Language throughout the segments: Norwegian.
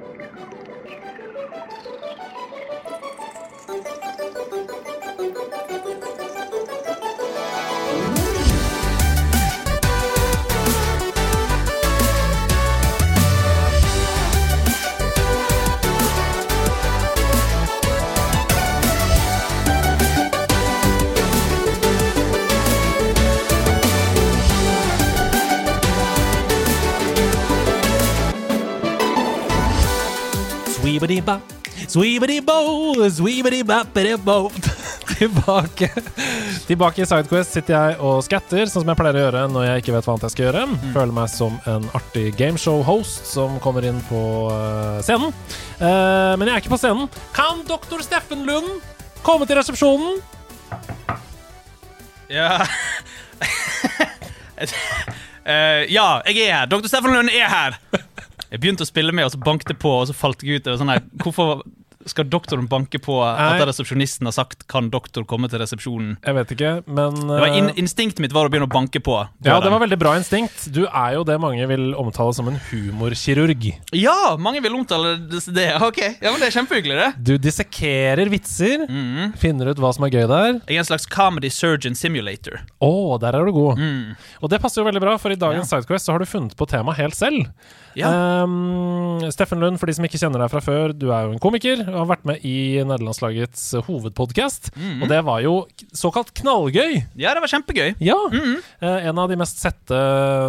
Thank you. Sweebity-bappity-bo. Tilbake. Tilbake i Sidequest sitter jeg og skatter, sånn som jeg pleier å gjøre når jeg ikke vet hva annet jeg skal gjøre. Føler meg som en artig gameshow-host som kommer inn på eh, scenen. Eh, men jeg er ikke på scenen. Kan doktor Steffen Lund komme til resepsjonen? Ja Eh, Ja, jeg er her. Dr. Steffen Lund er her. Jeg begynte å spille med, og så banket det på, og så falt jeg ut. Og sånn her, Hvorfor skal doktoren banke på etter resepsjonisten har sagt 'kan doktor komme til resepsjonen'? Jeg vet ikke, men Det var in eh, Instinktet mitt var å begynne å banke på. Ja, det var veldig bra instinkt. Du er jo det mange vil omtale som en humorkirurg. Ja, mange vil omtale det. Ok, ja, men Det er kjempehyggelig, det. Du dissekerer vitser, Mm. finner ut hva som er gøy der. Jeg er en slags comedy surgeon simulator. Å, der er du god. Mm. Og det passer jo veldig bra, for i dagens Sidequest så har du funnet på temaet helt selv. Ja. Um, Steffen Lund, for de som ikke kjenner deg fra før, du er jo en komiker og har vært med i nederlandslagets hovedpodkast. Mm. Og det var jo såkalt knallgøy! Ja, det var kjempegøy. Ja! Mm. Eh, en av de mest sette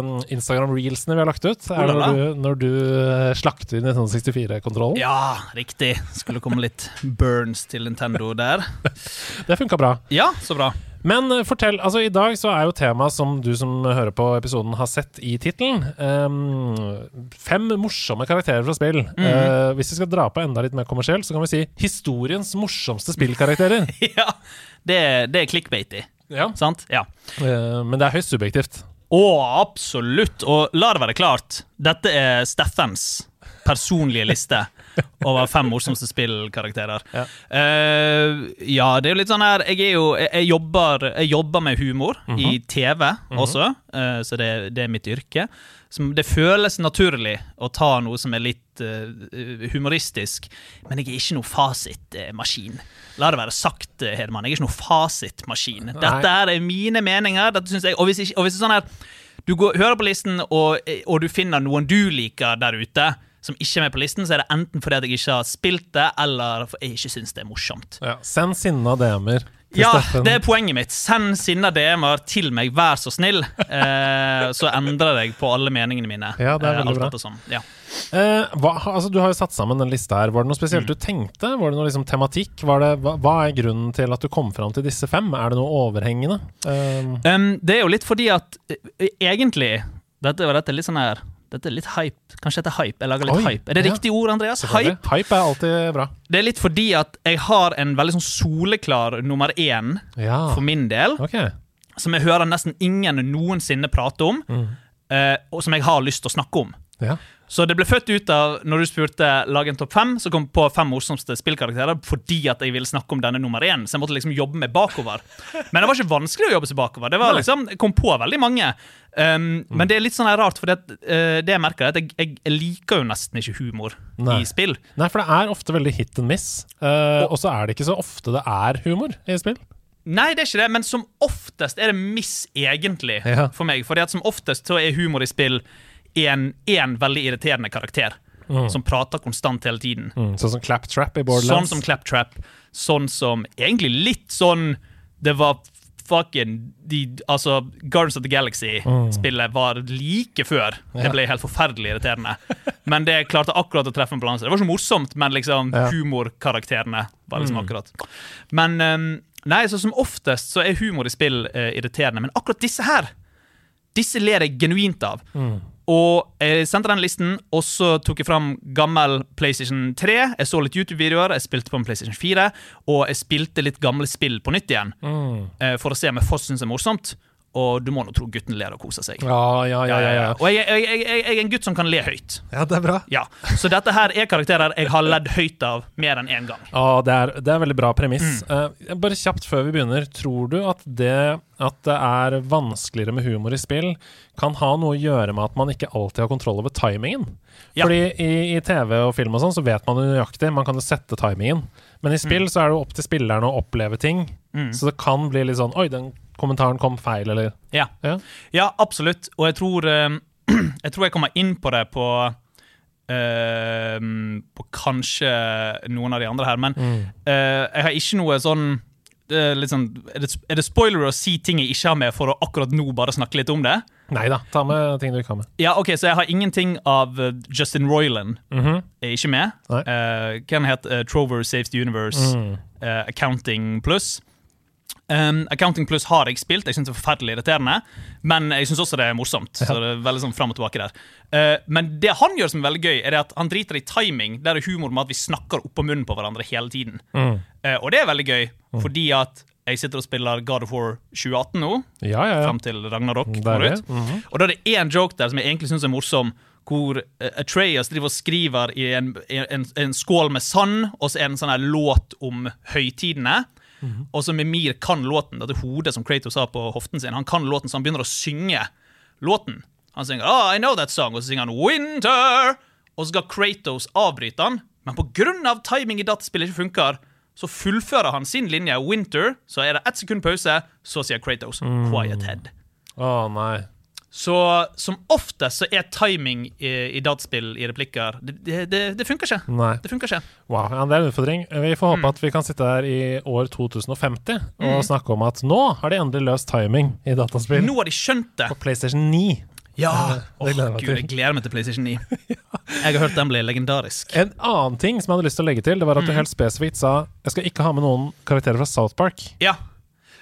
mm, Instagram-reelsene vi har lagt ut, er når du, når du eh, slakter 1964-kontrollen. Ja, riktig. Skulle komme litt burns til Nintendo der. Det funka bra. Ja, så bra. Men eh, fortell, altså i dag så er jo temaet som du som hører på episoden har sett i tittelen, um, fem morsomme karakterer fra spill. Eh, hvis vi skal dra på enda litt mer kommersielt, så kan vi si historiens morsomste spillkarakterer. ja, det, det er clickbaity, ja. sant? Ja. Uh, men det er høyst subjektivt. Å, absolutt. Og la det være klart, dette er Steffens personlige liste over fem morsomste spillkarakterer. Ja. Uh, ja, det er jo litt sånn her Jeg, jo, jeg, jeg, jobber, jeg jobber med humor i TV også, uh, så det, det er mitt yrke. Som det føles naturlig å ta noe som er litt uh, humoristisk, men jeg er ikke noe fasitmaskin. La det være sagt, Hedman. Jeg er ikke noe fasitmaskin. Dette er mine meninger. Dette synes jeg, og hvis, ikke, og hvis det er sånn her du går, hører på listen, og, og du finner noen du liker der ute, som ikke er med på listen, så er det enten fordi at jeg ikke har spilt det, eller fordi jeg ikke syns det er morsomt. Ja. Send sinna DM-er Ja, Steffen. det er poenget mitt. Send sinna DM-er til meg, vær så snill. Eh, så endrer jeg på alle meningene mine. Ja, det er eh, veldig bra. Sånn. Ja. Eh, hva, altså, du har jo satt sammen den lista her. Var det noe spesielt du tenkte? Var det noe liksom tematikk? Var det, hva, hva er grunnen til at du kom fram til disse fem? Er det noe overhengende? Eh, Um, det er jo litt fordi at eh, egentlig Dette, dette er litt sånn her Dette er litt hype. Kanskje dette er hype? Jeg lager litt Oi, hype. Er det ja. riktig ord, Andreas? Hype? Hype er alltid bra. Det er litt fordi at jeg har en veldig sånn soleklar nummer én Ja. for min del, Okay. som jeg hører nesten ingen noensinne prate om, Mm. eh, og som jeg har lyst til å snakke om. Ja. Så det ble født ut av, når du spurte lag en topp fem, så kom på fem morsomste spillkarakterer fordi at jeg ville snakke om denne nummer én. Så jeg måtte liksom jobbe meg bakover. Men det var ikke vanskelig å jobbe seg bakover. Det var liksom, Jeg kom på veldig mange. Um, Men det er litt sånn rart, for det, uh, det jeg merker, er at jeg, jeg, liker jo nesten ikke humor Nei. i spill. Nei, for det er ofte veldig hit and miss. Uh, og så er det ikke så ofte det er humor i spill. Nei, det er ikke det, men som oftest er det miss, egentlig, Ja. for meg. At som oftest så er humor i spill en, en veldig irriterende karakter. Som prater konstant hele tiden. Mm, sånn som Claptrap i Borderlands? Sånn som Claptrap. Sånn som Egentlig litt sånn Det var fucking de, Altså, Guardians of the Galaxy-spillet var like før. Det ble helt forferdelig irriterende. Men det klarte akkurat å treffe en balanse. Det var så morsomt, men liksom Ja. humorkarakterene var liksom akkurat. Men ehm, Nei, så som oftest så er humor i spill uh, irriterende, men akkurat disse her disse ler jeg genuint av. Og jeg sendte den listen, og så tok jeg fram gammel PlayStation 3. Jeg så litt YouTube-videoer, jeg spilte på en PlayStation 4, og jeg spilte litt gamle spill på nytt igjen. Mm. eh, For å se om jeg fortsatt syns det er morsomt. Og du må nå tro gutten ler og koser seg. Ja, ja, ja. ja. Og jeg, jeg, jeg, jeg, er en gutt som kan le høyt. ja det er bra. Ja, Så dette her er karakterer jeg har ledd høyt av mer enn én gang. Ja, det er, det er veldig bra premiss. Eh, bare kjapt før vi begynner. Tror du at det at det er vanskeligere med humor i spill, kan ha noe å gjøre med at man ikke alltid har kontroll over timingen? Ja. Fordi i, i TV og film og sånn, så vet man det nøyaktig, man kan jo sette timingen. Men i spill så er det jo opp til spillerne å oppleve ting. Så det kan bli litt sånn Oi, den kommentaren kom feil, eller Ja, Ja. ja absolutt. Og jeg tror eh, Jeg tror jeg kommer inn på det på uh, På kanskje noen av de andre her, men eh, jeg har ikke noe sånn er, sånn, er, det, er det spoiler å si ting jeg ikke har med, for å akkurat nå bare snakke litt om det? Nei da, ta med ting du ikke har med. Ja, ok, Så jeg har ingenting av eh, Justin Roiland er ikke med. Nei. Uh, hva het uh, Trover Saves the Universe, uh, Accounting Plus. Um, Accounting Plus har jeg spilt, jeg synes det er forferdelig irriterende. Men jeg syns også det er morsomt. Så det er veldig sånn frem og tilbake der uh, Men det han gjør som er veldig gøy, er det at han driter i timing. Der er humor med at vi snakker oppå munnen på hverandre hele tiden. Eh, og det er veldig gøy, fordi at jeg sitter og spiller God of War 2018 nå, Ja, ja, ja. fram til Ragnarok Det ut. Mm -hmm. Og da er det én joke der som jeg egentlig syns er morsom, hvor uh, Atreas driver og skriver i en, en, en skål med sand, og så er det en sånn her låt om høytidene. Og så Mimir kan låten, dette hodet som Kratos har på hoften sin, han kan låten, så han begynner å synge låten. Han synger oh, I know that song, og så synger han Winter! Og så skal Kratos avbryte han, men av timing i dataspillet ikke funker, så fullfører han sin linje Winter, så er det ett sekund pause, så sier Kratos Quiet Head. Å nei. Så som oftest så er timing i, i dataspill i replikker Det, det, det, funker ikke. Nei. Det funker ikke. Wow, ja, Det er en utfordring. Vi får Mm. håpe at vi kan sitte her i år 2050 og snakke om at nå har de endelig løst timing i dataspill Nå har de skjønt det. på PlayStation 9. Ja! Åh. Gud, jeg gleder meg til PlayStation 9. Jeg har hørt den ble legendarisk. En annen ting som jeg hadde lyst til å legge til, det var at du helt spesifikt sa jeg skal ikke ha med noen karakterer fra South Park. Ja.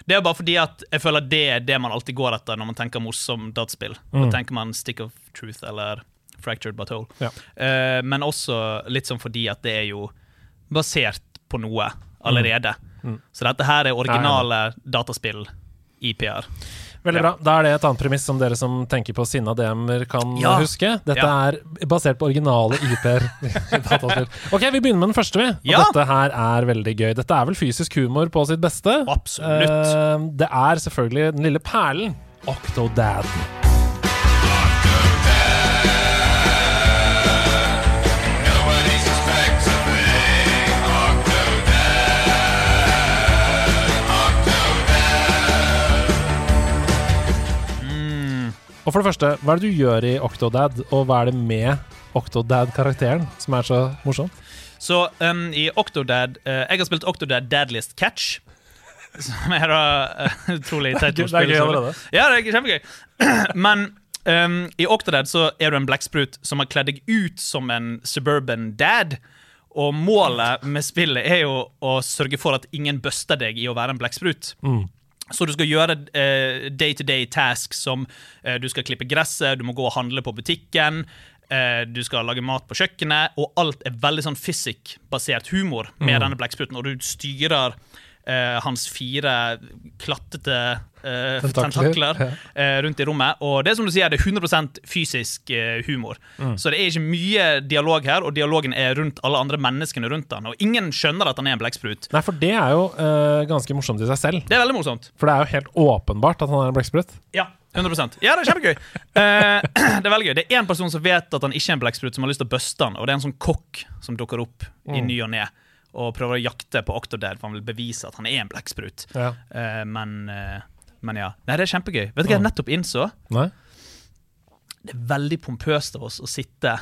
Det er bare fordi at jeg føler det er det man alltid går etter når man tenker morsom dataspill. Da tenker man Stick of Truth eller Fractured But Whole. Ja. Uh, men også litt sånn fordi at det er jo basert på noe allerede. Så dette her er originale dataspill-IP-er. Veldig bra. Da er det et annet premiss som dere som tenker på sinna DM-er kan Ja. huske. Dette Ja. er basert på originale IP-er. Ok, vi begynner med den første, vi. Og Ja. dette her er veldig gøy. Dette er vel fysisk humor på sitt beste. Absolutt. Uh, det er selvfølgelig den lille perlen Octodad. Og for det første, hva er det du gjør i Octodad, og hva er det med Octodad-karakteren som er så morsomt? Så um, i Octodad uh, Jeg har spilt Octodad Dadlist Catch. Som er da uh, utrolig teit gøy allerede. Ja, det er kjempegøy. Men um, i Octodad så er du en blekksprut som har kledd deg ut som en suburban dad. Og målet med spillet er jo å sørge for at ingen buster deg i å være en blekksprut. Så du skal gjøre eh, day-to-day tasks som eh, du skal klippe gresset, du må gå og handle på butikken, eh, du skal lage mat på kjøkkenet, og alt er veldig sånn physic-basert humor med denne blekkspruten, og du styrer eh, hans fire klattete eh, Tentakler, tentakler eh, rundt i rommet. Og det er som du sier, det er 100% fysisk eh, humor. Så det er ikke mye dialog her, og dialogen er rundt alle andre menneskene rundt han. Og ingen skjønner at han er en blekksprut. Nei, for det er jo eh, ganske morsomt i seg selv. Det er veldig morsomt. For det er jo helt åpenbart at han er en blekksprut. Ja, 100% Ja, det er kjempegøy. Uh, det er veldig gøy. Det er én person som vet at han ikke er en blekksprut, som har lyst til å buste han, og det er en sånn kokk som dukker opp i ny og ne og prøver å jakte på Octodad, for han vil bevise at han er en blekksprut. Ja. Uh, men, uh, men ja. Nei, det er kjempegøy. Vet du hva jeg nettopp innså? Nei? Det er veldig pompøst av oss å sitte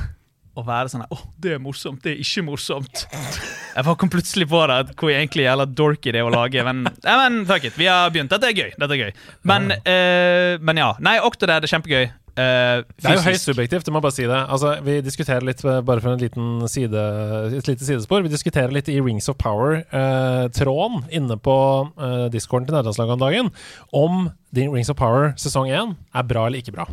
og være sånn Åh, det er morsomt, det er ikke morsomt. Jeg bare kom plutselig på det, hvor egentlig jævla dorky det er å lage. Men, ja, men fuck it, vi har begynt. Dette er gøy. Dette er gøy. Men, uh, men ja. Nei, Octodad er kjempegøy. Eh, Det er jo høyst subjektivt, du må bare si det. Altså, vi diskuterer litt, eh, bare for en liten side, et lite sidespor, vi diskuterer litt i Rings of Power-tråden inne på uh, discorden til Nederlandslaget om dagen, om din Rings of Power sesong 1 er bra eller ikke bra.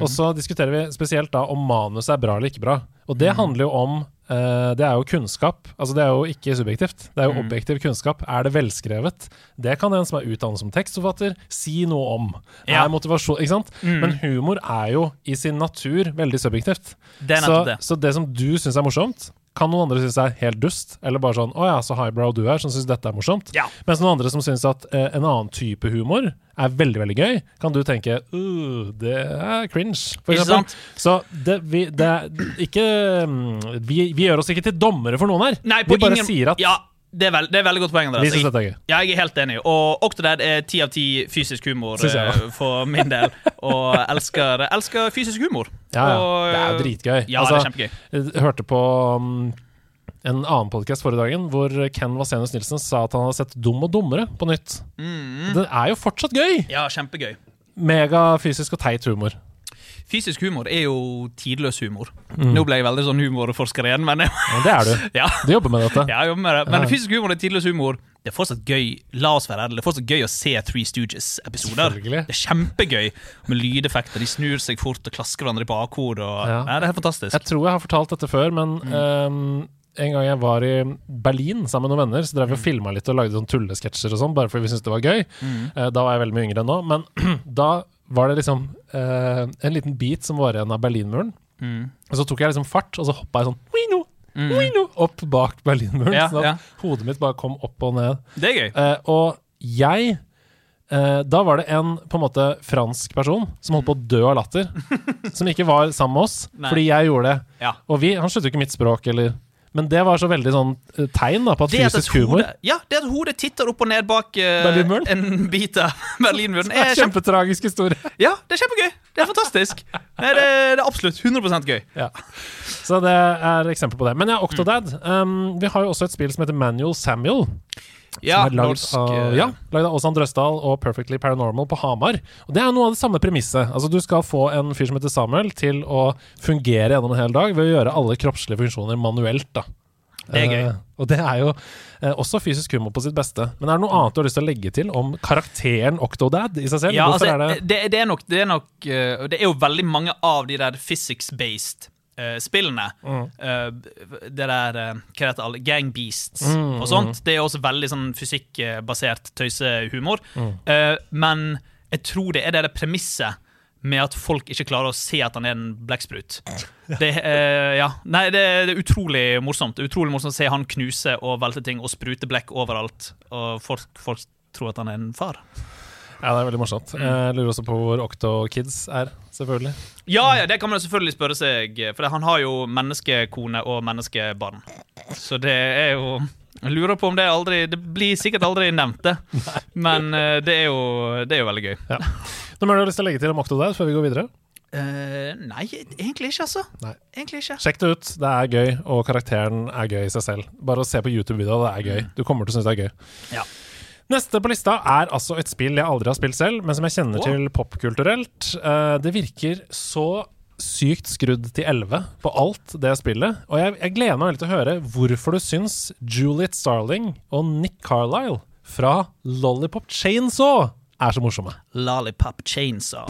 Og så diskuterer vi spesielt da om manuset er bra eller ikke bra. Og det handler jo om eh, det er jo kunnskap. Altså Det er jo ikke subjektivt. Det er jo Mm. objektiv kunnskap. Er det velskrevet? Det kan en som er utdannet som tekstforfatter, si noe om. Ja. Er motivasjon, ikke sant? Mm. Men humor er jo i sin natur veldig subjektivt. Det er Så, så det som du syns er morsomt, kan noen andre synes er helt dust. Eller bare sånn 'Å ja, så highbrow du er, som syns dette er morsomt'. Ja. Mens noen andre som syns at eh, en annen type humor er veldig veldig gøy, kan du tenke uh, det er cringe, for eksempel. Så det, vi, det er ikke mm, vi, vi gjør oss ikke til dommere for noen her. Nei, på vi bare ingen sier at Ja, det er, veld, det er veldig godt poeng. vi altså. Jeg, ja, jeg er helt enig. Og Octodad er ti av ti fysisk humor eh, for min del. Og elsker, elsker fysisk humor. Ja, ja. Og, Det er jo dritgøy. Ja, Altså, det er kjempegøy. Jeg hørte på um, en annen podkast forrige dagen hvor Ken Vasenius Nilsen sa at han hadde sett Dum og dummere på nytt. Mm. Det er jo fortsatt gøy! Ja, kjempegøy. Megafysisk og teit humor. Fysisk humor er jo tidløs humor. Mm. Nå ble jeg veldig sånn humorforsker igjen, men Ja, det er du. ja, Du jobber med dette. ja, jeg jobber med det. Men Ja. fysisk humor er tidløs humor Det er fortsatt gøy La oss være ærlige, det er fortsatt gøy å se Three Stooges-episoder. Det er kjempegøy med lydeffekter. De snur seg fort og klasker hverandre i bakhodet. Og, Ja. det er helt fantastisk. Jeg tror jeg har fortalt dette før, men Mm. um en gang jeg var i Berlin sammen med noen venner, så drev vi og filma litt og lagde sånn tullesketsjer og sånn, bare fordi vi syntes det var gøy. Mm. Eh, da var jeg veldig mye yngre enn nå, men da var det liksom eh, en liten bit som var igjen av Berlinmuren. Mm. Og så tok jeg liksom fart, og så hoppa jeg sånn «Wino, Mm. wino», opp bak Berlinmuren. Ja, sånn at ja. hodet mitt bare kom opp og ned. Det er gøy. Eh, og jeg eh, Da var det en på en måte fransk person som holdt på å dø av latter. som ikke var sammen med oss, Nei. fordi jeg gjorde det. Ja. Og vi, han skjønte jo ikke mitt språk, eller Men det var så veldig sånn eh, tegn da på at Det at, fysisk humor hodet, ja, det at hodet titter opp og ned bak uh, en bit av Berlinmuren, Det er er en kjempe... kjempetragisk historie. Ja, det er kjempegøy. Det er fantastisk. Det, det er absolutt 100% gøy. Ja. Så det er eksempel på det. Men ja, Octodad. Mm. Um, vi har jo også et spill som heter Manual Samuel. Ja, som er lagd av, eh, ja, av Åsan Drøsdal og Perfectly Paranormal på Hamar. Og Det er noe av det samme premisset. Altså Du skal få en fyr som heter Samuel, til å fungere gjennom en hel dag ved å gjøre alle kroppslige funksjoner manuelt. da Det er gøy. Uh, og det er jo uh, også fysisk humor på sitt beste. Men er det noe annet du har lyst til å legge til om karakteren Octodad i seg selv? Ja, altså, er det det, det er nok Det er nok uh, Det er jo veldig mange av de der physics-based eh, spillene. Mm. Uh, det der uh, Hva heter alle Gang Beasts Mm, og sånt. Det er også veldig sånn fysikkbasert tøysehumor. Mm. Men jeg tror det er det der premisset med at folk ikke klarer å se at han er en blekksprut. Det, ja. Nei, det, det er utrolig morsomt. Det er utrolig morsomt å se han knuse og velte ting og sprute blekk overalt. Og folk, folk tror at han er en far. Ja, det er veldig morsomt. Mm. Jeg lurer også på hvor Octo Kids er, selvfølgelig. Ja, ja, det kan man selvfølgelig spørre seg, for han har jo menneskekone og menneskebarn. Så det er jo Jeg lurer på om det aldri Det blir sikkert aldri nevnt, det. Men eh, det er, jo, det er jo veldig gøy. Noe mer du har lyst til å legge til om Octodad før vi går videre? Uh, nei, egentlig ikke, altså. Nei. Egentlig ikke. Sjekk det ut. Det er gøy, og karakteren er gøy i seg selv. Bare å se på YouTube-videoer, det er gøy. Du kommer til å synes det er gøy. Ja. Neste på lista er altså et spill jeg aldri har spilt selv, men som jeg kjenner Wow. til popkulturelt. Eh, det virker så sykt skrudd til 11 på alt det spillet. Og jeg, jeg gleder meg veldig til å høre hvorfor du syns Juliet Starling og Nick Carlisle fra Lollipop Chainsaw er så morsomme. Lollipop Chainsaw.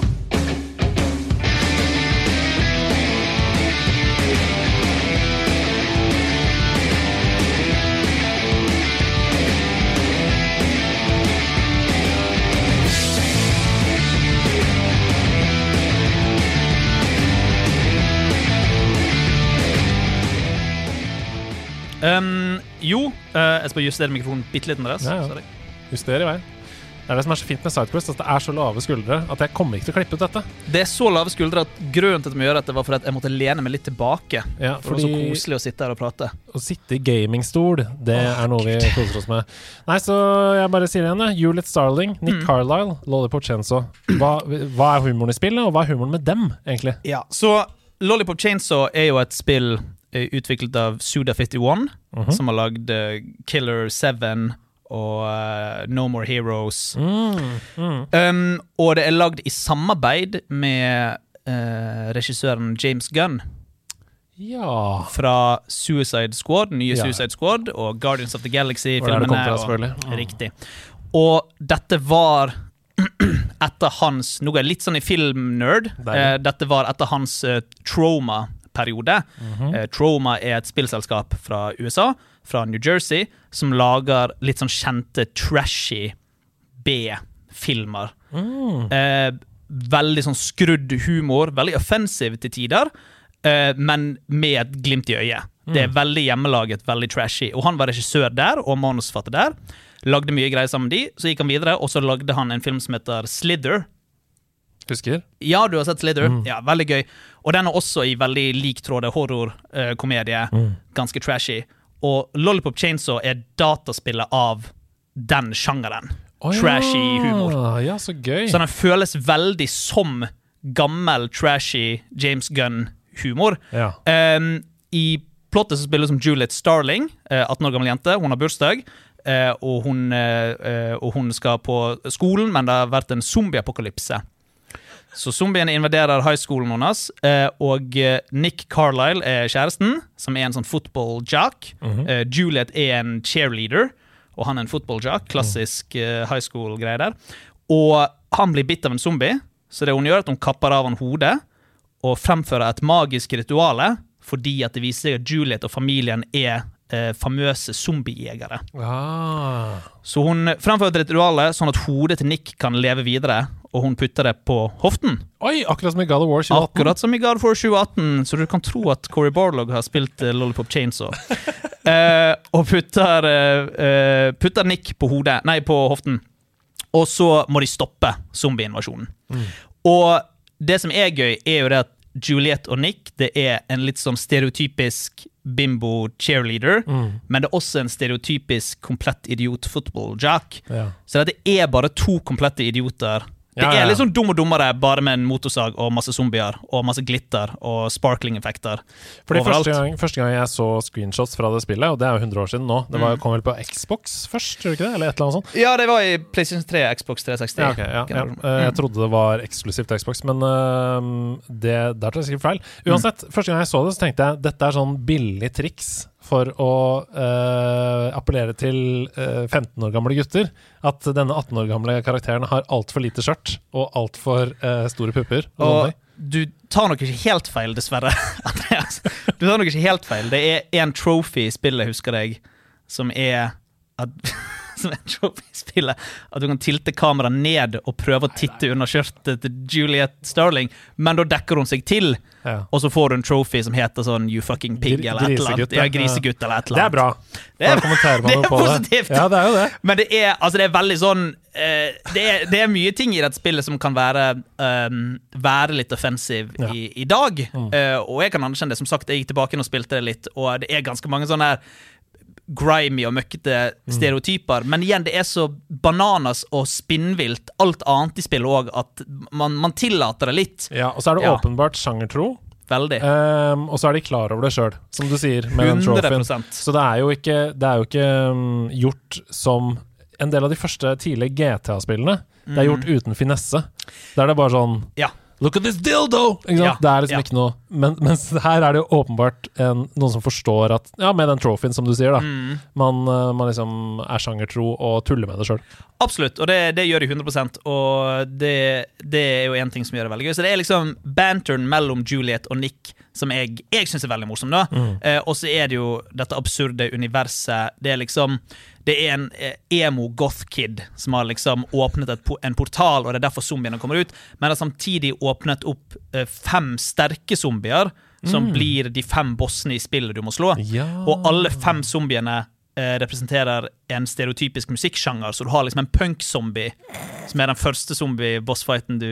Um, jo, uh, jeg skal justere mikrofonen bitte litt. Andreas. Ja, ja. Juster i vei. Det er det som er så fint med Sidequest, at det er så lave skuldre at jeg kommer ikke til å klippe ut dette. Det er så lave skuldre at grunnen til at vi gjør dette, var fordi at jeg måtte lene meg litt tilbake. Ja, For det var så koselig å sitte her og prate. å sitte i gamingstol, det er noe vi koser oss med. Nei, så jeg bare sier det igjen. Juliet Starling, Nick Mm. Carlisle, Lollipop Chainsaw. Hva, hva er humoren i spillet, og hva er humoren med dem, egentlig? Ja, Så Lollipop Chainsaw er jo et spill utviklet av Suda51, Mhm. som har lagd eh, Killer 7 og uh, No More Heroes. Mm, mm. Um, og det er lagd i samarbeid med uh, regissøren James Gunn Ja fra Suicide Squad, nye Ja. Suicide Squad og Guardians of the Galaxy-filmene. Mm. Riktig. Og dette var etter hans Nå er jeg litt sånn i filmnerd. Eh, dette var etter hans eh, trauma periode. Eh, Troma er et spillselskap fra USA, fra New Jersey, som lager litt sånn kjente trashy B-filmer. Eh, veldig sånn skrudd humor, veldig offensive til tider, eh, men med et glimt i øyet. Det er veldig hjemmelaget, veldig trashy. Og han var regissør der, og manusforfatter der. Lagde mye greier sammen med de, så gikk han videre, og så lagde han en film som heter Slither. Husker? Ja, du har sett Slither? Ja, veldig gøy. Og den er også i veldig lik tråd horror-komedie. Ganske trashy. Og Lollipop Chainsaw er dataspillet av den sjangeren. Å, Trashy ja. humor. Ja, så gøy. Så den føles veldig som gammel, trashy James Gunn-humor. Ja. Um, I plottet så spiller hun som Juliet Starling, eh, 18 år gammel jente. Hun har bursdag, eh, og, hun, eh, eh, og hun skal på skolen, men det har vært en zombieapokalypse. Så zombiene invaderer high schoolen hennes, eh, og eh, Nick Carlisle er kjæresten, som er en sånn football jock. -hmm. Juliet er en cheerleader, og han er en football jock. Klassisk eh, high school-greie der. Og han blir bitt av en zombie, så det hun gjør, er at hun kapper av han hodet og fremfører et magisk rituale fordi at det viser seg at Juliet og familien er eh, famøse zombiejegere. Ah. Så hun fremfører et ritual sånn at hodet til Nick kan leve videre, og hun putter det på hoften. Oi, akkurat som i God of War 2018. Akkurat som i God of War 2018, så du kan tro at Corey Barlog har spilt eh, Lollipop Chainsaw. Eh, og putter, eh, eh, putter Nick på hodet, nei, på hoften. Og så må de stoppe zombieinvasjonen. Og det som er gøy, er jo det at Juliet og Nick det er en litt sånn stereotypisk bimbo cheerleader, men det er også en stereotypisk komplett idiot football jack. Ja. Så dette er bare to komplette idioter. Det er litt sånn dum og dummere, bare med en motorsag og masse zombier og masse glitter og sparkling-effekter. Fordi overalt. første gang, første gang jeg så screenshots fra det spillet, og det er jo 100 år siden nå Det Mm. var, kom vel på Xbox først, tror du ikke det? Eller et eller annet sånt? Ja, det var i PlayStation 3, Xbox 360. Ja, okay, ja, ja. Eh, Jeg trodde det var eksklusivt til Xbox, men uh, det, der tar jeg sikkert feil. Uansett, første gang jeg så det, så tenkte jeg dette er sånn billig triks for å eh, appellere til eh, 15 år gamle gutter. At denne 18 år gamle karakteren har altfor lite skjørt og altfor uh, store pupper. Og Og du tar nok ikke helt feil, dessverre. Andreas. Du tar nok ikke helt feil. Det er en trophy i spillet, husker jeg, som er som en trophy i spillet At du kan tilte kameraet ned og prøve å titte under skjørtet til Juliet Starling, men da dekker hun seg til, Ja. og så får du en trophy som heter sånn You fucking pig, eller et eller annet. Ja, grisegutt, eller et eller Det er bra. Det er- det er positivt. det. Ja, det er jo det. Men det er, altså det er veldig sånn eh, det, er, det er mye ting i dette spillet som kan være, um, være litt offensive Ja. Mm. i, i dag. Eh, og jeg kan anerkjenne det. Som sagt, jeg gikk tilbake og spilte det litt, og det er ganske mange sånne her grimy og møkkete Mm. stereotyper. Men igjen, det er så bananas og spinnvilt, alt annet i spillet òg, at man, man tillater det litt. Ja, og så er det Ja. åpenbart sjangertro. Veldig. Um, og så er de klar over det sjøl, som du sier. Med den trophyen. 100 Så det er jo ikke, det er jo ikke um, gjort som en del av de første tidlige GTA-spillene. Det er gjort uten finesse. Da er det bare sånn Mm. Ja. Look at this dildo! Ikke sant? Ja, Det er liksom ja. ikke noe Men mens her er det jo åpenbart en, noen som forstår at Ja, med den trophyen, som du sier, da. Mm. Man, uh, man liksom er sjangertro og tuller med det sjøl. Absolutt, og det, det gjør de 100% og det, det er jo en ting som gjør det veldig gøy. Så det er liksom banteren mellom Juliet og Nick som jeg, jeg syns er veldig morsom. da. Eh, og så er det jo dette absurde universet. Det er liksom det er en eh, emo-goth-kid som har liksom åpnet et, en portal, og det er derfor zombiene kommer ut. Men har samtidig åpnet opp eh, fem sterke zombier, som blir de fem bossene i spillet du må slå. Ja. Og alle fem zombiene representerer en stereotypisk musikksjanger. Så du har liksom en punk-zombie, som er den første zombie-bossfighten du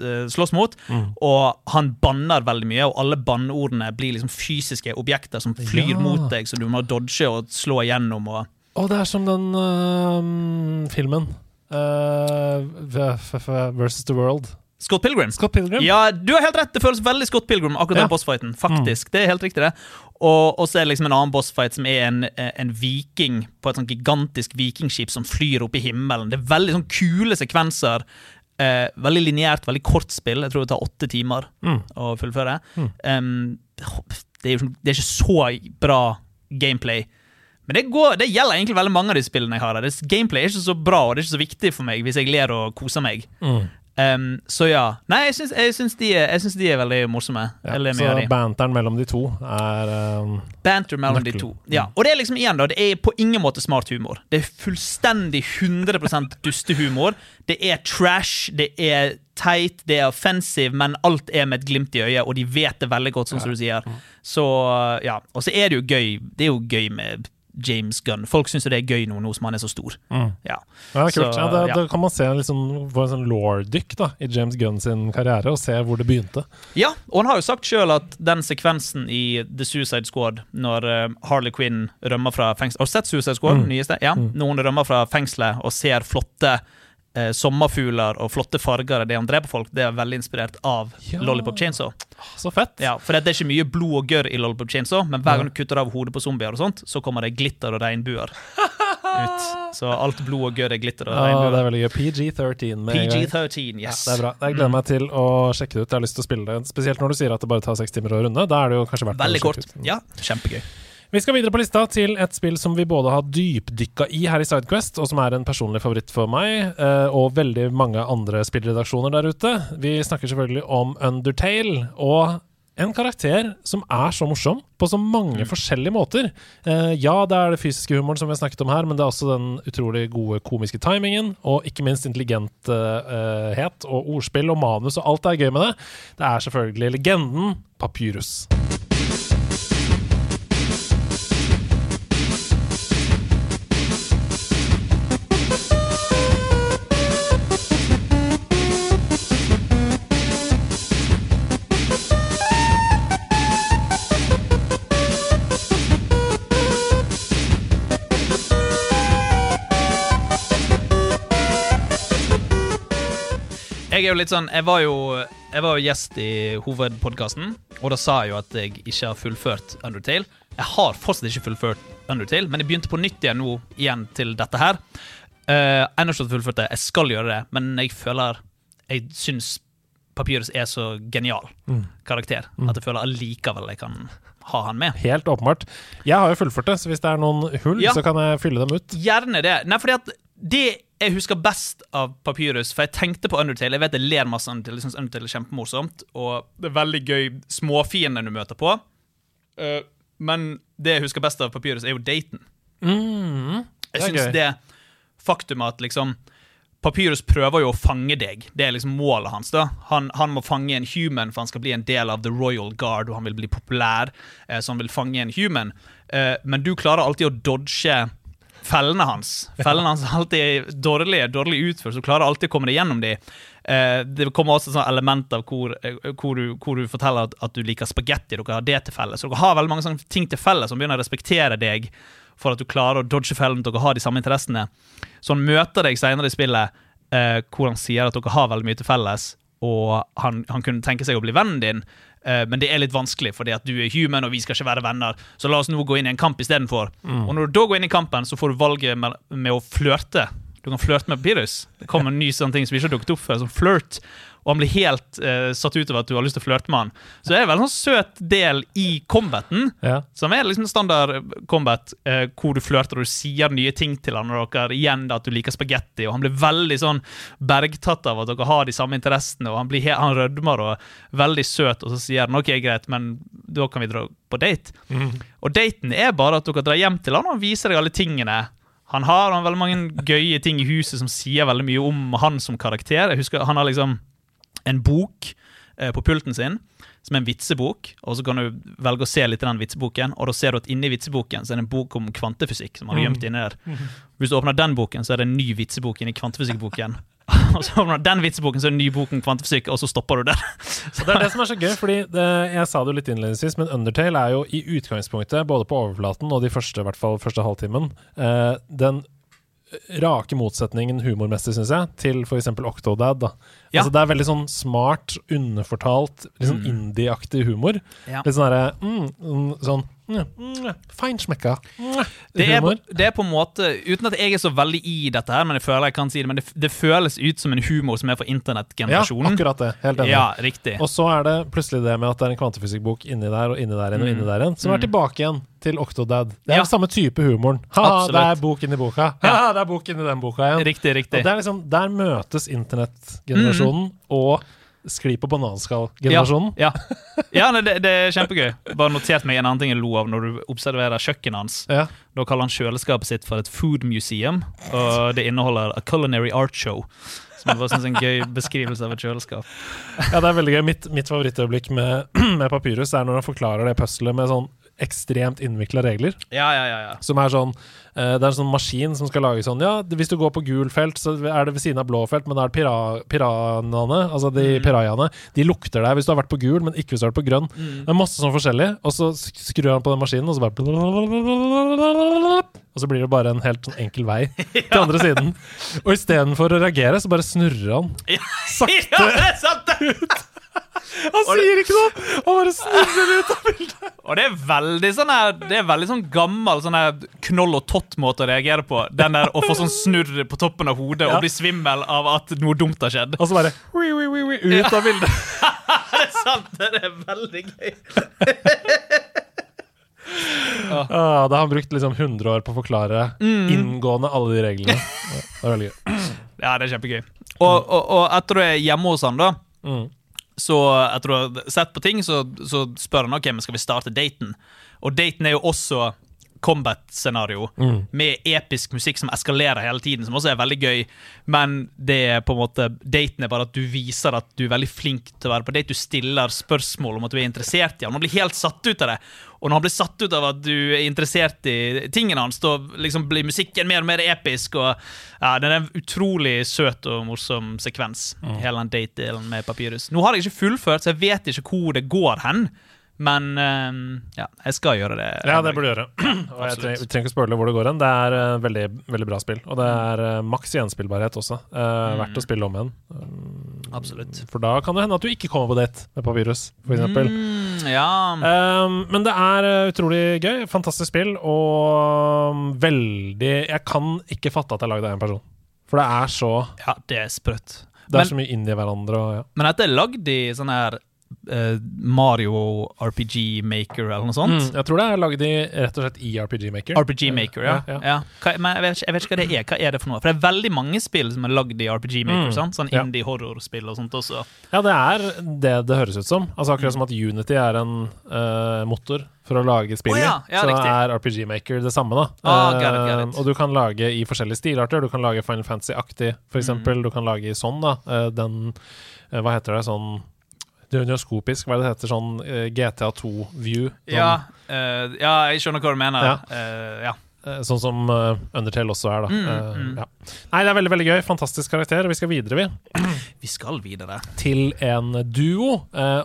uh, slåss mot. Og han banner veldig mye, og alle banneordene blir liksom fysiske objekter som flyr Ja. mot deg, så du må dodge og slå igjennom. Og og det er som den uh, filmen. Uh, versus the World. Scott Pilgrim. Scott Pilgrim? Ja, du har helt rett. Det føles veldig Scott Pilgrim, akkurat Ja. den bossfighten. Faktisk, Det er helt riktig, det. Og, så er det liksom en annen bossfight som er en, en viking på et sånt gigantisk vikingskip som flyr opp i himmelen. Det er veldig sånn kule sekvenser. Eh, veldig lineært, veldig kort spill. Jeg tror det tar åtte timer Mm. å fullføre. Um, det, er, jo- det er ikke så bra gameplay. Men det, går, det gjelder egentlig veldig mange av de spillene jeg har. Gameplay er ikke så bra, og det er ikke så viktig for meg hvis jeg ler og koser meg. Mm. Um, så ja. Nei, jeg syns, jeg syns, de, jeg syns de er veldig morsomme. Ja, så banteren mellom de to er um, Banter mellom de to. Ja. Og det er liksom igjen da, det er på ingen måte smart humor. Det er fullstendig 100% dustehumor. Det er trash, det er teit, det er offensive, men alt er med et glimt i øyet, og de vet det veldig godt, sånn som du sier. Så ja, Og så er det jo gøy Det er jo gøy med James Gunn. Folk syns det er gøy nå, nå som han er så stor. Mm. Ja. Ja, kult. Så, ja, da, ja. da kan man se liksom, få en sånn law-dykk i James Gunn sin karriere, og se hvor det begynte. Ja, og han har jo sagt sjøl at den sekvensen i The Suicide Squad, når eh, Harley Quinn rømmer fra fengselet Har du sett Suicide Squad? Mm. Nyeste? Ja. Når hun rømmer fra fengselet og ser flotte eh, sommerfugler og flotte farger av det han dreper folk, det er veldig inspirert av Ja. Lollipop Chainsaw. Så fett! Ja, for det er ikke mye blod og gørr i Lollipop Chainsaw, men hver gang du kutter av hodet på zombier, og sånt, så kommer det glitter og regnbuer ut. Så alt blod og gørr er glitter og Ja, det er veldig gøy. PG-13 med en gang. PG-13, yes. Det er bra. Jeg gleder meg til å sjekke det ut. Jeg har lyst til å spille det. Spesielt når du sier at det bare tar seks timer å runde. Da er det jo kanskje verdt Veldig å kort. sjekke ut. Ja, kjempegøy. Vi skal videre på lista til et spill som vi både har dypdykka i her i Sidequest, og som er en personlig favoritt for meg, eh, og veldig mange andre spillredaksjoner der ute. Vi snakker selvfølgelig om Undertale, og en karakter som er så morsom på så mange forskjellige måter. Eh, ja, det er det fysiske humoren som vi har snakket om her, men det er også den utrolig gode komiske timingen, og ikke minst intelligenthet og ordspill og manus, og alt er gøy med det. Det er selvfølgelig legenden Papyrus. Jeg er jo litt sånn Jeg var jo, jeg var jo gjest i hovedpodkasten, og da sa jeg jo at jeg ikke har fullført Undertale. Jeg har fortsatt ikke fullført Undertale, men jeg begynte på nytt igjen nå igjen til dette her. Uh, ennå ikke fullført det. Jeg skal gjøre det, men jeg føler Jeg syns Papyrus er så genial karakter at jeg føler allikevel jeg kan ha han med. Helt åpenbart. Jeg har jo fullført det, så hvis det er noen hull, Ja. så kan jeg fylle dem ut. Gjerne det. Nei, fordi at det jeg husker best av Papyrus For jeg tenkte på Undertale. Jeg vet jeg ler masse Undertale. Jeg synes Undertale er kjempemorsomt. Og det er veldig gøy småfiender du møter på. Uh, men det jeg husker best av Papyrus, er jo daten. Mm, Jeg syns det faktum at liksom Papyrus prøver jo å fange deg. Det er liksom målet hans. da Han, han må fange en human, for han skal bli en del av The Royal Guard, og han vil bli populær, eh, så han vil fange en human. Eh, men du klarer alltid å dodge fellene hans. Fellene hans er alltid dårlig, dårlig utført, så klarer alltid å komme deg gjennom de. Eh, det kommer også et element av hvor, eh, hvor, du, hvor du forteller at, at du liker spagetti. Dere har det til felles. Så dere har veldig mange sånne ting til felles som begynner å respektere deg for at du klarer å dodge fellen, dere har de samme interessene. Så han møter deg senere i spillet eh, hvor han sier at dere har veldig mye til felles, og han, han kunne tenke seg å bli vennen din, men det er litt vanskelig fordi at du er human, og vi skal ikke være venner, så la oss nå gå inn i en kamp istedenfor. Og når du da går inn i kampen, så får du valget med, med å flørte. Du kan flørte med Pyrus. Det kommer en ny sånn ting som vi ikke har dukket opp før, som flirt. Og han blir helt uh, satt ut av at du har lyst til å flørte med han. Så det er en veldig sånn søt del i combaten. Ja. Som er liksom standard combat, uh, hvor du flørter og du sier nye ting til han, og dere igjen at du liker spagetti, og han blir veldig sånn bergtatt av at dere har de samme interessene, og han, blir han rødmer og er veldig søt, og så sier han ok, greit, men da kan vi dra på date. Og daten er bare at dere drar hjem til han, og han viser deg alle tingene han har. Han har veldig mange gøye ting i huset som sier veldig mye om han som karakter. Jeg husker Han har liksom en bok eh, på pulten sin som er en vitsebok, og så kan du velge å se litt i den vitseboken, og da ser du at inni vitseboken så er det en bok om kvantefysikk som han har gjemt inni der. Hvis du åpner den boken, så er det en ny vitsebok inni kvantefysikkboken. og så åpner du den vitseboken, så er det en ny bok om kvantefysikk, og så stopper du der. så det er det som er så gøy, fordi det, jeg sa det jo litt innledningsvis, men Undertale er jo i utgangspunktet, både på overflaten og de første, i hvert fall første halvtimen, eh, den rake motsetningen humormessig, syns jeg, til f.eks. Octodad. Da. Ja. Altså, det er veldig sånn smart, underfortalt, litt sånn indie-aktig humor. Ja. Litt sånn derre mm, mm, Sånn mm, mm, Mm. Det er, det er på en måte, Uten at jeg er så veldig i dette, her, men jeg føler jeg kan si det, men det, det føles ut som en humor som er for Ja, akkurat det. Helt enig. Ja, riktig. Og så er det plutselig det med at det er en kvantefysikkbok inni der og inni der igjen og inni der igjen, som er tilbake igjen til Octodad. Det er Mm. Ja. den samme type humoren. Ha, Absolutt. det er bok inni boka. Ha, det er bok inni den boka igjen. Riktig, Og riktig. det er liksom, der møtes internettgenerasjonen og skli på bananskall-generasjonen. Ja, ja nei, det, det er kjempegøy. Bare notert meg en annen ting jeg lo av når du observerer kjøkkenet hans. Ja. Da kaller han kjøleskapet sitt for et food museum, og det inneholder a culinary art show. Som jeg bare synes er en gøy beskrivelse av et kjøleskap. ja, det er veldig gøy. Mitt, mitt favorittøyeblikk med, med Papyrus er når han forklarer det pusselet med sånn ekstremt innvikla regler. Ja, ja, ja, ja. Som er sånn eh, Det er en sånn maskin som skal lage sånn Ja, hvis du går på gul felt, så er det ved siden av blå felt, men da er det pira, piranhaene, altså de Mm. pirajaene, de lukter deg hvis du har vært på gul, men ikke hvis du har vært på grønn. Mm. Det er masse sånn forskjellig, og så skrur han på den maskinen, og så bare Og så blir det bare en helt sånn enkel vei til andre siden. Og istedenfor å reagere, så bare snurrer han. Sakte. Ja, det er sant! det! Han sier ikke noe! Han bare snurrer ut av bildet. Og det er veldig sånn her Det er veldig sånn gammel sånn her knoll og tott-måte å reagere på. Den der å få sånn snurr på toppen av hodet Ja. og bli svimmel av at noe dumt har skjedd. Og så bare ui, ui, ui, ui, ut av bildet. Det er sant! Det er veldig gøy. Ah, da har han brukt liksom 100 år på å forklare inngående alle de reglene. Det er veldig gøy. Ja, det er kjempegøy. Og, og, og etter du er hjemme hos han, da Mm. Så etter å ha sett på ting, så, så spør han ok, men skal vi starte daten. Og daten er jo også combat-scenario med episk musikk som eskalerer hele tiden, som også er veldig gøy. Men det er på en måte daten er bare at du viser at du er veldig flink til å være på date. Du stiller spørsmål om at du er interessert i han. Han blir helt satt ut av det. Og når han blir satt ut av at du er interessert i tingene hans, da liksom blir musikken mer og mer episk. Og ja, Det er en utrolig søt og morsom sekvens, hele den date-delen med Papyrus. Nå har jeg ikke fullført, så jeg vet ikke hvor det går hen. Men eh, ja, jeg skal gjøre det. Ja, det burde du gjøre. Og jeg trenger, vi trenger ikke spørre hvor det går hen. Det er uh, veldig, veldig bra spill. Og det er uh, maks gjenspillbarhet også. Uh, Verdt å spille om igjen. Absolutt. For da kan det hende at du ikke kommer på date med Papyrus, eksempel. Mm, ja. Um, men det er utrolig gøy. Fantastisk spill. Og um, veldig Jeg kan ikke fatte at det er lagd av én person. For det er så ja, det er sprøtt. Det er Men- så mye inni hverandre og ja. Men dette er lagd i sånn her Mario RPG Maker eller noe sånt. Mm, jeg tror det er lagd i rett og slett i RPG Maker. RPG Maker, ja. Ja, ja. Hva, men jeg vet, ikke, jeg vet ikke hva det er. Hva er det for noe? For det er veldig mange spill som er lagd i RPG Maker. Mm? Sånn ja. indie-horrorspill og sånt også. Ja, det er det det høres ut som. Altså Akkurat som at Unity er en uh, motor for å lage spill oh, ja, ja, så riktig. er RPG Maker det samme. da Ah, got it, got it. Uh, Og du kan lage i forskjellige stilarter. Du kan lage Final Fantasy-aktig, Mm. f.eks. eksempel Du kan lage i sånn, da. Uh, den eh, Hva heter det? Sånn Døgnoskopisk, hva er det det heter? Sånn eh, GTA2-view. Sånn, Ja, uh, ja, jeg skjønner hva du mener. Ja. Uh, ja. sånn som Undertale også er, da. Mm, mm. ja. Nei, det er veldig veldig gøy. Fantastisk karakter. Vi skal videre, vi. Vi skal videre. til en duo.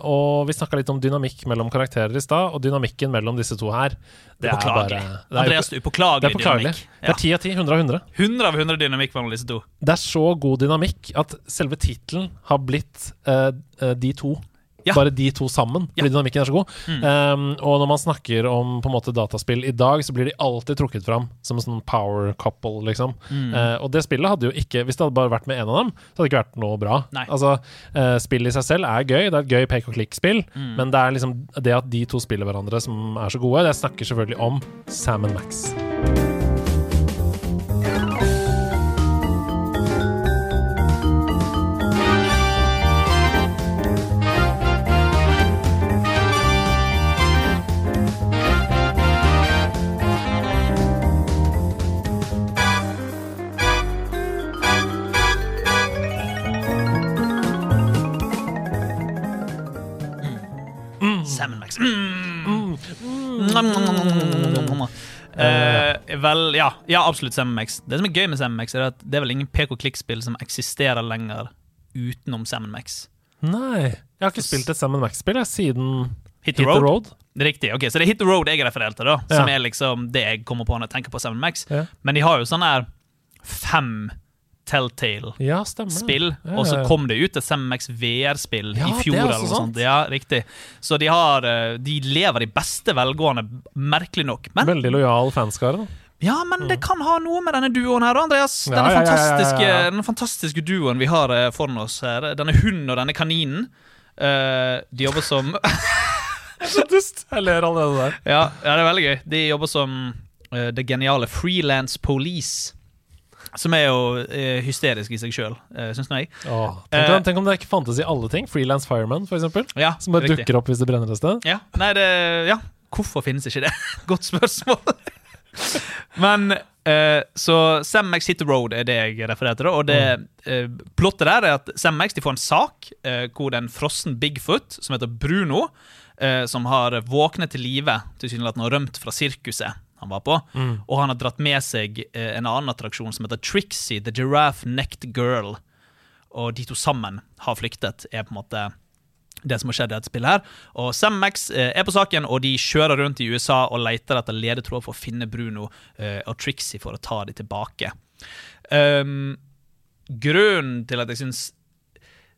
Og vi snakka litt om dynamikk mellom karakterer i stad, og dynamikken mellom disse to her Det er bare- det er, Andreas, du er påklagelig det er påklagelig. dynamikk. Det er ti av ti. 100 av 100. 100 av 100 dynamikk mellom disse to. Det er så god dynamikk at selve tittelen har blitt uh, de to. Ja. Bare de to sammen, fordi Ja. dynamikken er så god. Um, og når man snakker om på en måte dataspill i dag, så blir de alltid trukket fram som en sånn power couple, liksom. Eh, og det spillet hadde jo ikke Hvis det hadde bare vært med én av dem, så hadde det ikke vært noe bra. Nei. Altså, uh, Spill i seg selv er gøy, det er et gøy pek og klikk-spill, men det er liksom det at de to spiller hverandre som er så gode. Jeg snakker selvfølgelig om Sam and Max. Sam Max. Mm. Eh, vel, ja, ja, absolutt Sam Max. Det som er gøy med Sam Max, er at det er vel ingen PK-klikkspill som eksisterer lenger utenom Sam Max. Nei, jeg har ikke spilt et Sam Max-spill siden Hit the Road. Road. Riktig, ok, Så det er Hit the Road jeg refererer til, da. Som er liksom det jeg kommer på når jeg tenker på Sam Max. Ja. Men de har jo sånn her fem Telltale. Ja, og så kom det ut et Sam VR-spill i fjor. er eller noe sånt. Ja, riktig Så de har eh, De lever i beste velgående, merkelig nok. Men Veldig lojal fanskare. Ja, men det kan ha noe med denne duoen her, Andreas. Denne fantastiske, denne fantastiske duoen vi har eh, foran oss her. Denne hunden og denne kaninen. Eh, de jobber som Så dust! Jeg ler allerede der. ja, ja, det er veldig gøy. De jobber som det geniale Freelance Police. Som er jo eh, hysterisk i seg sjøl, eh, syns nå jeg. Åh, tenk, Eh. om, tenk om det ikke fantes i alle ting. Freelance fireman, for eksempel. Ja, Som bare riktig. dukker opp hvis det brenner et sted. Ja, nei, det Ja, hvorfor finnes ikke det? Godt spørsmål. Men eh, Så Sam Max Hit the Road er det jeg refererer til. Og det eh, plottet der er at Sam Max de får en sak eh, hvor det er en frossen Bigfoot som heter Bruno, eh, som har våknet til live, tilsynelatende og rømt fra sirkuset han var på. Og han har dratt med seg eh, en annen attraksjon som heter Trixie, The Giraffe Necked Girl. Og de to sammen har flyktet, er på en måte det som har skjedd i dette spillet her. Og Sam Max eh, er på saken, og de kjører rundt i USA og leter etter ledetråd for å finne Bruno eh, og Trixie for å ta dem tilbake. Um, grunnen til at jeg syns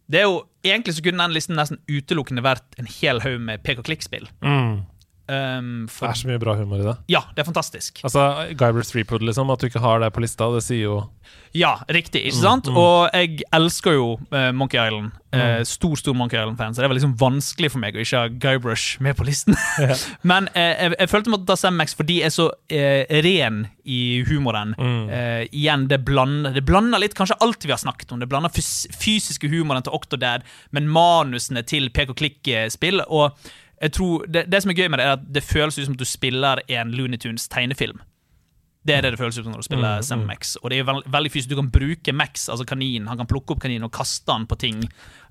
Det er jo Egentlig så kunne den listen nesten utelukkende vært en hel haug med pek og klikk-spill. Mm. Um, Det er så mye bra humor i det. ja, det er fantastisk. Altså, Guybrush Threepwood, liksom. At du ikke har det på lista, det sier jo Ja, riktig. ikke sant? Og jeg elsker jo uh, Monkey Island. Eh, stor stor Monkey Island-fan, så det var liksom vanskelig for meg å ikke ha Guybrush med på listen. Men uh, jeg, jeg følte måtte ta Sam Max fordi jeg er så ren i humoren. Eh, igjen, det blander, det blander litt kanskje alt vi har snakket om. Det blander fys fysiske humoren til Octodad, men manusene til pek og klikk-spill. Og jeg tror, det, det som er gøy med det, er at det føles ut som at du spiller en Looney Tunes tegnefilm. Det er det det føles ut som når du spiller Mm, Sam Max. Og det er veld, veldig fysisk. Du kan bruke Max, altså kaninen. Han kan plukke opp kaninen og kaste den på ting.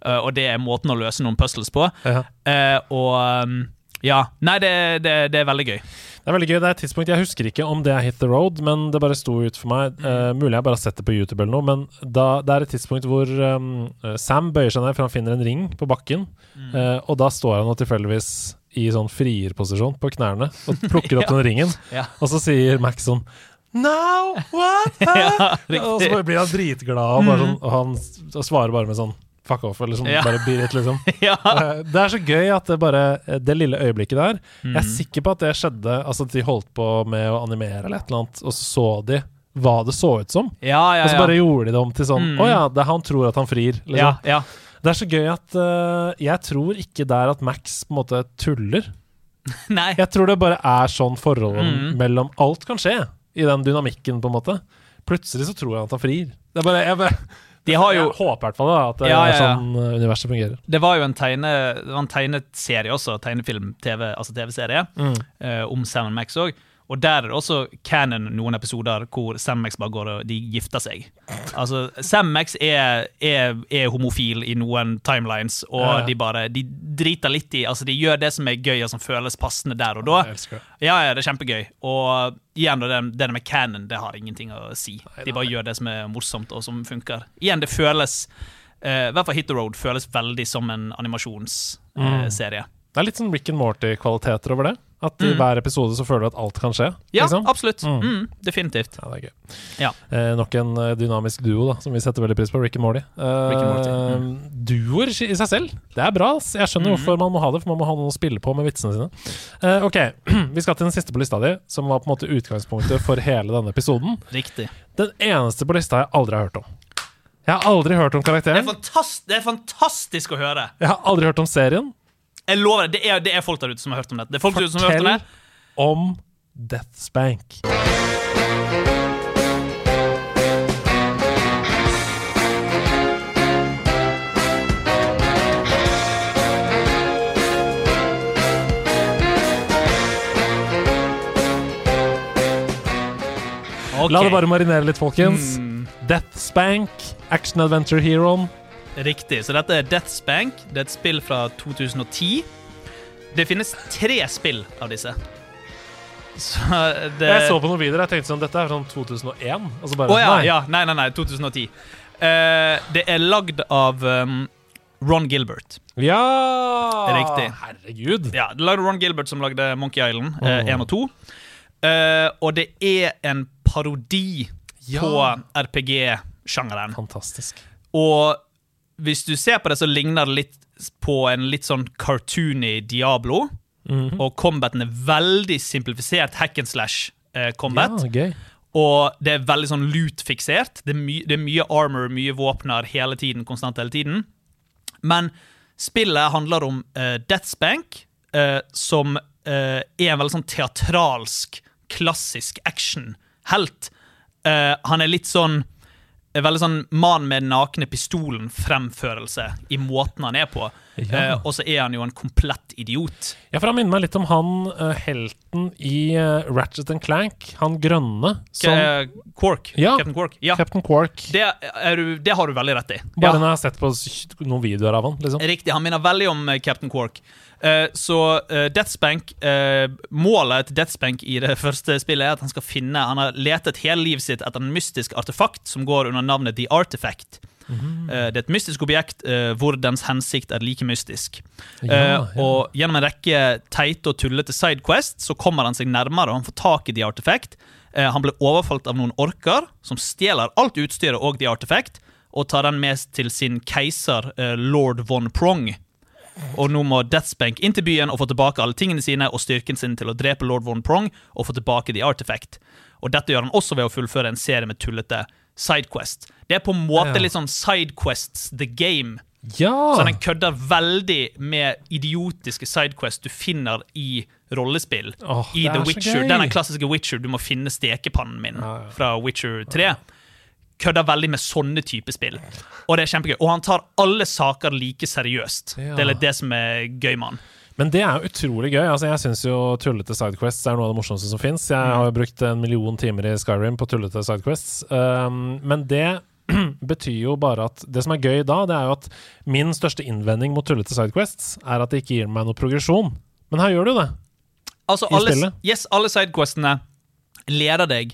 uh, og det er måten å løse noen puzzles på. Ja. Uh, og um, ja. Nei, det, det, det er veldig gøy. Det er veldig gøy. Det er et tidspunkt Jeg husker ikke om det er Hit the Road, men det bare sto ut for meg. Uh, mulig jeg bare har sett det på YouTube eller noe, men da, det er et tidspunkt hvor um, Sam bøyer seg ned, for han finner en ring på bakken, uh, og da står han tilfeldigvis i sånn frierposisjon på knærne og plukker opp Ja. den ringen, Ja. og så sier Max sånn Now, what? Ja, og så blir han dritglad, og, bare sånn, og han og svarer bare med sånn fuck off, eller sånn Ja. bare beat it, liksom. ja. Eh, Det er så gøy at det bare Det lille øyeblikket der Jeg Mm. er sikker på at det skjedde Altså at de holdt på med å animere eller et eller annet, og så så de hva det så ut som. Ja, ja, Og så bare gjorde de det om til sånn Mm. oh, ja, det han tror at han frir. Liksom. ja, ja. Det er så gøy at uh, Jeg tror ikke det er at Max på en måte tuller. Nei. Jeg tror det bare er sånn forholdet Mm. mellom Alt kan skje i den dynamikken, på en måte. Plutselig så tror jeg at han frir. Det er bare, jeg, bare, De har jo jeg håper i hvert fall at det Ja, ja, er ja. sånn eh, universet fungerer. Det var jo en, tegne, det var en tegneserie også, tegnefilm, TV, altså TV-serie, Mm. eh, om Sam Max òg. Og der er det også canon noen episoder hvor Sam Max bare går og de gifter seg. Altså, Sam Max er, er, er homofil i noen timelines, og Ja, de bare de driter litt i Altså, de gjør det som er gøy, og som føles passende der og da. Ja, ja, det er kjempegøy. Og igjen, det, det med canon, det har ingenting å si. De bare gjør det som er morsomt, og som funker. Igjen, det føles eh, I hvert fall Hit the Road føles veldig som en animasjonsserie. Det er litt sånn Rick and Morty-kvaliteter over det. At i Mm. hver episode så føler du at alt kan skje. ja, liksom. absolutt. Mm. Mm, definitivt. Ja, det er gøy. Ja. Eh, nok en eh, dynamisk duo da, som vi setter veldig pris på. Rick and Morty. Eh, Morty, mm. Duoer i seg selv, det er bra. ass. Jeg skjønner Mhm. hvorfor man må ha det, for man må ha noe å spille på med vitsene sine. Eh, ok, vi skal til den siste på lista di, som var på en måte utgangspunktet for hele denne episoden. Riktig. Den eneste på lista jeg aldri har hørt om. Jeg har aldri hørt om Det er, karakteren. det er fantastisk å høre. Jeg har aldri hørt om serien. Jeg lover deg, det er, det er folk der ute som har hørt om dette. Det er folk ute som har hørt om Fortell det. om Death Spank. La det bare marinere litt, folkens. Mm, Death Spank, action adventure heroen. Riktig. Så dette er Deaths Bank Det er et spill fra 2010. Det finnes tre spill av disse. Så det Jeg så på noen videoer, jeg tenkte sånn, dette er sånn 2001. Altså bare, oh, ja, nei. ja. Nei, nei, nei. 2010. Uh, det er lagd av um, Ron Gilbert. Ja! Riktig. Herregud. Ja, det lagde Ron Gilbert som lagde Monkey Island 1 og 2. Uh, og det er en parodi Ja. på RPG-sjangeren. Fantastisk. Og hvis du ser på det, så ligner det litt på en litt sånn cartoony Diablo. Mhm. Og combaten er veldig simplifisert hack and slash. eh. Ja, okay. Og det er veldig sånn loot-fiksert. Det, det er mye armor, mye våpner hele tiden, konstant hele tiden. Men spillet handler om eh, Deathspank, eh, som eh, er en veldig sånn teatralsk, klassisk action-helt. Eh, han er litt sånn veldig sånn mann med den nakne pistolen-fremførelse i måten han er på. Ja. Uh, og så er han jo en komplett idiot. Ja, for Han minner meg litt om han uh, helten i uh, Ratchet and Clank. Han grønne. Som Quark. Ja. Captain Quark. Ja, Captain Quark. det, du, det har du veldig rett i. Bare Ja. når jeg har sett på noen videoer av han. liksom. Riktig, han minner veldig om Captain Quark. Eh, så uh, Deathspank eh, Målet til Deathspank i det første spillet er at han skal finne Han har letet hele livet sitt etter en mystisk artefakt som går under navnet The Artifact. Eh, det er et mystisk objekt eh, hvor dens hensikt er like mystisk. Ja, Eh, ja. Og gjennom en rekke teite og tullete sidequests så kommer han seg nærmere, og han får tak i The Artifact. Eh, han blir overfalt av noen orker som stjeler alt utstyret og The Artifact, og tar den med til sin keiser, eh, lord von Prong. Og nå må Deathspank inn til byen og få tilbake alle tingene sine og styrken sin til å drepe lord von Prong og få tilbake The Artifact. Og dette gjør han også ved å fullføre en serie med tullete sidequest. Det er på en måte litt sånn sidequests the game. ja! Så den kødder veldig med idiotiske sidequests du finner i rollespill. Oh, I The er Witcher. Den klassiske Witcher, du må finne stekepannen min fra Witcher 3. Kødder veldig med sånne type spill. Og det er kjempegøy. Og han tar alle saker like seriøst. Ja. Det er litt det som er gøy med han. Men det er jo utrolig gøy. Altså, jeg syns jo tullete sidequests er noe av det morsomste som fins. Jeg har jo brukt en million timer i Skyrim på tullete sidequests. Um, men det betyr jo bare at Det som er gøy da, det er jo at min største innvending mot tullete sidequests er at det ikke gir meg noe progresjon. Men her gjør det jo det. Altså, alle, yes, alle sidequestene leder deg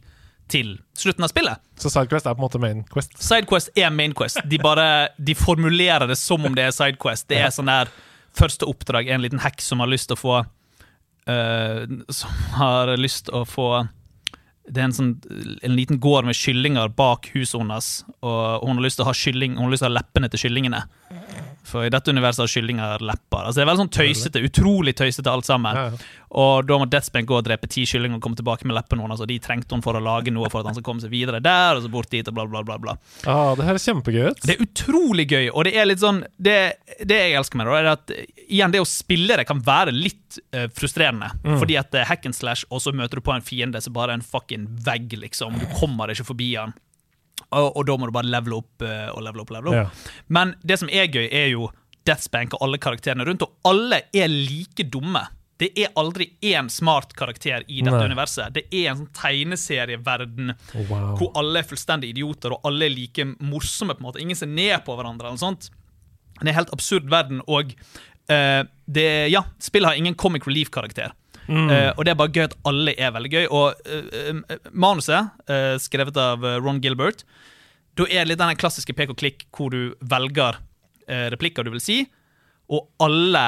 til slutten av spillet. Så sidequest er på en måte main quest. Sidequest er mainquest. De bare de formulerer det som om det er sidequest. Det er sånn der første oppdrag er en liten hekk som har lyst til å få uh, Som har lyst til å få det er en, sånn, en liten gård med kyllinger bak huset hennes, og hun har lyst til å ha kylling Hun har lyst til å ha leppene til kyllingene. For i dette universet har kyllinger lepper. Altså Det er veldig sånn tøysete, utrolig tøysete alt sammen. Ja, ja. Og da må Deathspank gå og drepe ti kyllinger og komme tilbake med leppene hennes, og de trengte hun for å lage noe for at han skal komme seg videre der, og så bort dit, og bla, bla, bla. bla. Ah, det er kjempegøy ut. Det er utrolig gøy, og det er litt sånn Det, det jeg elsker med det, er at eh, igjen, det å spille det kan være litt uh, frustrerende. Fordi at det er hack and slash, og så møter du på en fiende som bare er en fucking vegg, liksom. Du kommer ikke forbi han. Og, og da må du bare levele opp eh, og levele opp. Level opp. Ja. Men det som er gøy, er jo Deathspank og alle karakterene rundt, og alle er like dumme. Det er aldri én smart karakter i dette Nei. universet. Det er en sånn tegneserieverden Wow. hvor alle er fullstendig idioter, og alle er like morsomme. på en måte. Ingen ser ned på hverandre. eller sånt. Det er en helt absurd verden, og uh, det, ja, spillet har ingen comic relief-karakter. Eh, og det er bare gøy at alle er veldig gøy. Og eh, eh, manuset, skrevet av Ron Gilbert, da er det litt den klassiske pek og klikk hvor du velger replikker du vil si, og alle,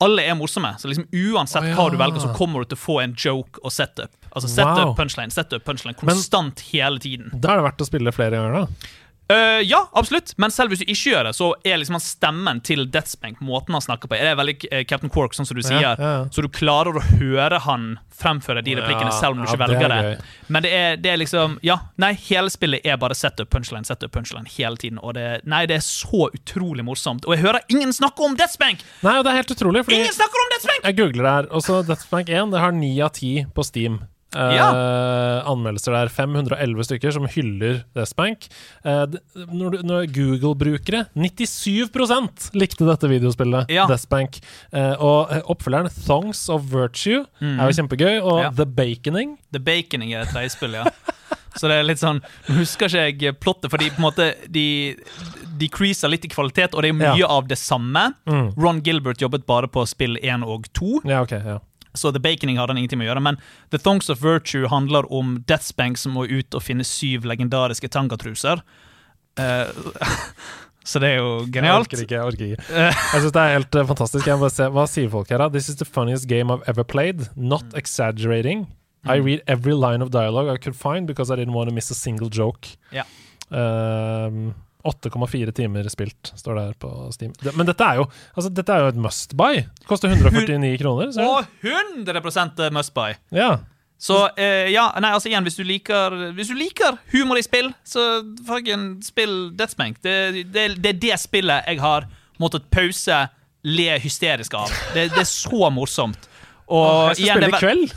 alle er morsomme. Så liksom uansett oh, ja. hva du velger, så kommer du til å få en joke og setup. Altså setup, Wow. punchline, setup, punchline, konstant hele tiden. Da er det verdt å spille flere ganger, da. Eh, ja, absolutt, men selv hvis du ikke gjør det, så er liksom han stemmen til Deathspank, måten han snakker på, er det veldig uh, Captain Quark, sånn som du sier. Ja, ja, ja. Så du klarer å høre han fremføre de replikkene selv om du ja, ikke er velger det. det. Men det er, det er liksom Ja, nei, hele spillet er bare setup, punchline, setup, punchline hele tiden. Og det, nei, det er så utrolig morsomt. Og jeg hører ingen snakke om Deathspank! Nei, og det er helt utrolig, fordi Ingen snakker om Deathspank! Jeg googler det her. Og så Deathspank 1 det har 9 av 10 på Steam. Eh, Anmeldelser der. 511 stykker som hyller Deathspank. Eh, når, når Google-brukere 97 likte dette videospillet, Ja. Bank Eh, og oppfølgeren Thongs of Virtue er jo kjempegøy. Og Mm. Ja. The Baconing The Baconing er et tredjespill, ja. Så det er litt sånn Nå husker ikke jeg plottet, fordi på en måte de decreaser litt i kvalitet, og det er mye Ja. av det samme. Mm. Ron Gilbert jobbet bare på spill 1 og 2, Ja, ok. ja så The Baconing hadde han ingenting med å gjøre. Men The Thongs of Virtue handler om Deathspank som må ut og finne syv legendariske tangatruser. Uh, så det er jo genialt. Jeg orker ikke. Jeg orker ikke Jeg synes det er helt eh, fantastisk. Jeg må bare se, Hva sier folk her, da? This is the funniest game I've ever played. Not Mm. exaggerating. I read every line of dialogue I could find because I didn't want to miss a single joke. Ja. Ehm, 8,4 timer spilt, står det her på Steam. Men dette er jo altså, Dette er jo et must buy. Det koster 149 kroner. Så. Og 100% must buy! Ja. Så eh, ja, nei, altså igjen, hvis du liker Hvis du liker humor i spill, så fucking spill Deathspank. Det, det, det er det spillet jeg har måttet pause, le hysterisk av. Det, det er så morsomt. Og Jeg skal igjen, spille i kveld.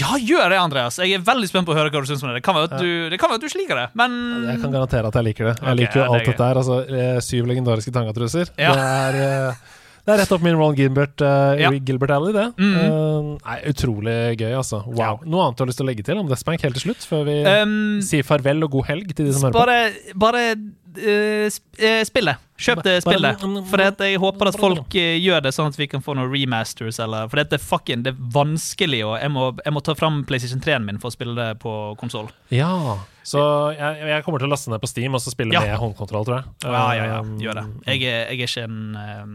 Ja, gjør det, Andreas. Jeg er veldig spent på å høre hva du syns om det. Det kan være at du, det kan være at du liker det, men Jeg kan garantere at jeg liker det. Jeg okay, liker jo ja, det alt dette her. Altså, eh, syv legendariske tangatruser. Ja. Det, er, eh, det er rett opp min Ron Gilbert, uh, Ja. Gilbert Alley, det. Mhm. uh, nei, utrolig gøy, altså. Wow. Noe annet du har lyst til å legge til om Deathspank helt til slutt, før vi um, sier farvel og god helg til de som hører på? Bare, bare eh, eh, spill det. Kjøp det spillet. For at jeg håper at folk eh, gjør det, sånn at vi kan få noen remasters. Eller, for det fucking det er vanskelig, og jeg må, jeg må ta fram PlayStation 3-en min for å spille det på konsoll. Ja. Så jeg, jeg kommer til å laste ned på Steam og så spille Ja. med håndkontroll, tror jeg. Ja, ja, ja, Um, gjør det. Jeg er, jeg er ikke en eh,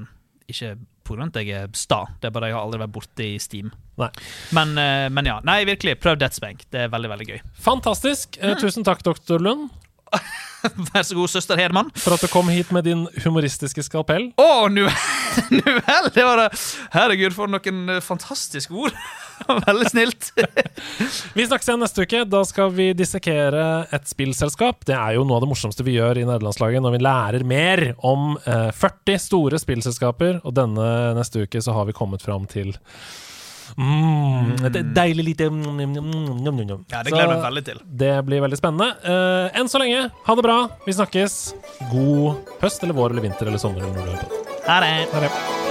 Ikke av at jeg er sta, det er bare jeg har aldri vært borte i Steam. Nei. Men, men ja. Nei, virkelig, prøv Deathspank. Det er veldig, veldig gøy. Fantastisk. Mm. tusen takk, doktor Lund, Vær så god, søster Hedman. for at du kom hit med din humoristiske skalpell. Å, nu vel! Det var det. Herregud, for noen eh, fantastiske ord. Veldig snilt. Vi snakkes igjen neste uke. Da skal vi dissekere et spillselskap. Det er jo noe av det morsomste vi gjør i nederlandslaget, når vi lærer mer om eh, 40 store spillselskaper. Og denne neste uke så har vi kommet fram til mm, et deilig lite mm, mm, mm, mm. Ja, det gleder jeg meg veldig til. Det blir veldig spennende. Eh, enn så lenge, ha det bra. Vi snakkes. God høst eller vår eller vinter eller sommer eller. Ha det. Ha det.